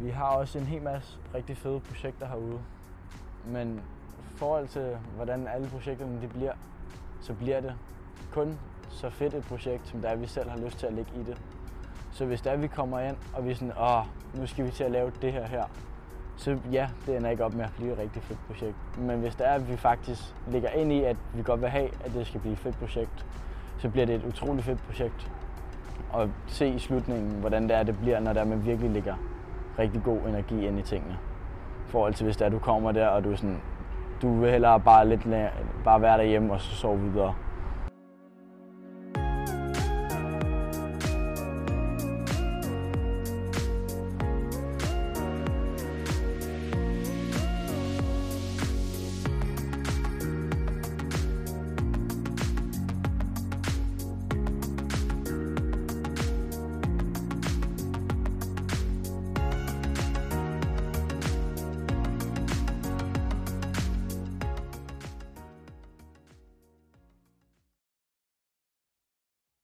vi har også en hel masse rigtig fede projekter herude. Men i forhold til, hvordan alle projekterne de bliver, så bliver det kun så fedt et projekt, som der vi selv har lyst til at lægge i det. Så hvis der vi kommer ind, og vi er sådan, åh, nu skal vi til at lave det her her, så ja, det ender ikke op med at blive et rigtig fedt projekt. Men hvis der er, at vi faktisk ligger ind i, at vi godt vil have, at det skal blive et fedt projekt, så bliver det et utroligt fedt projekt. Og se i slutningen, hvordan det er, det bliver, når der man virkelig ligger rigtig god energi ind i tingene. I forhold til, hvis der du kommer der, og du er sådan, du vil hellere bare, lidt, bare være derhjemme og så sove videre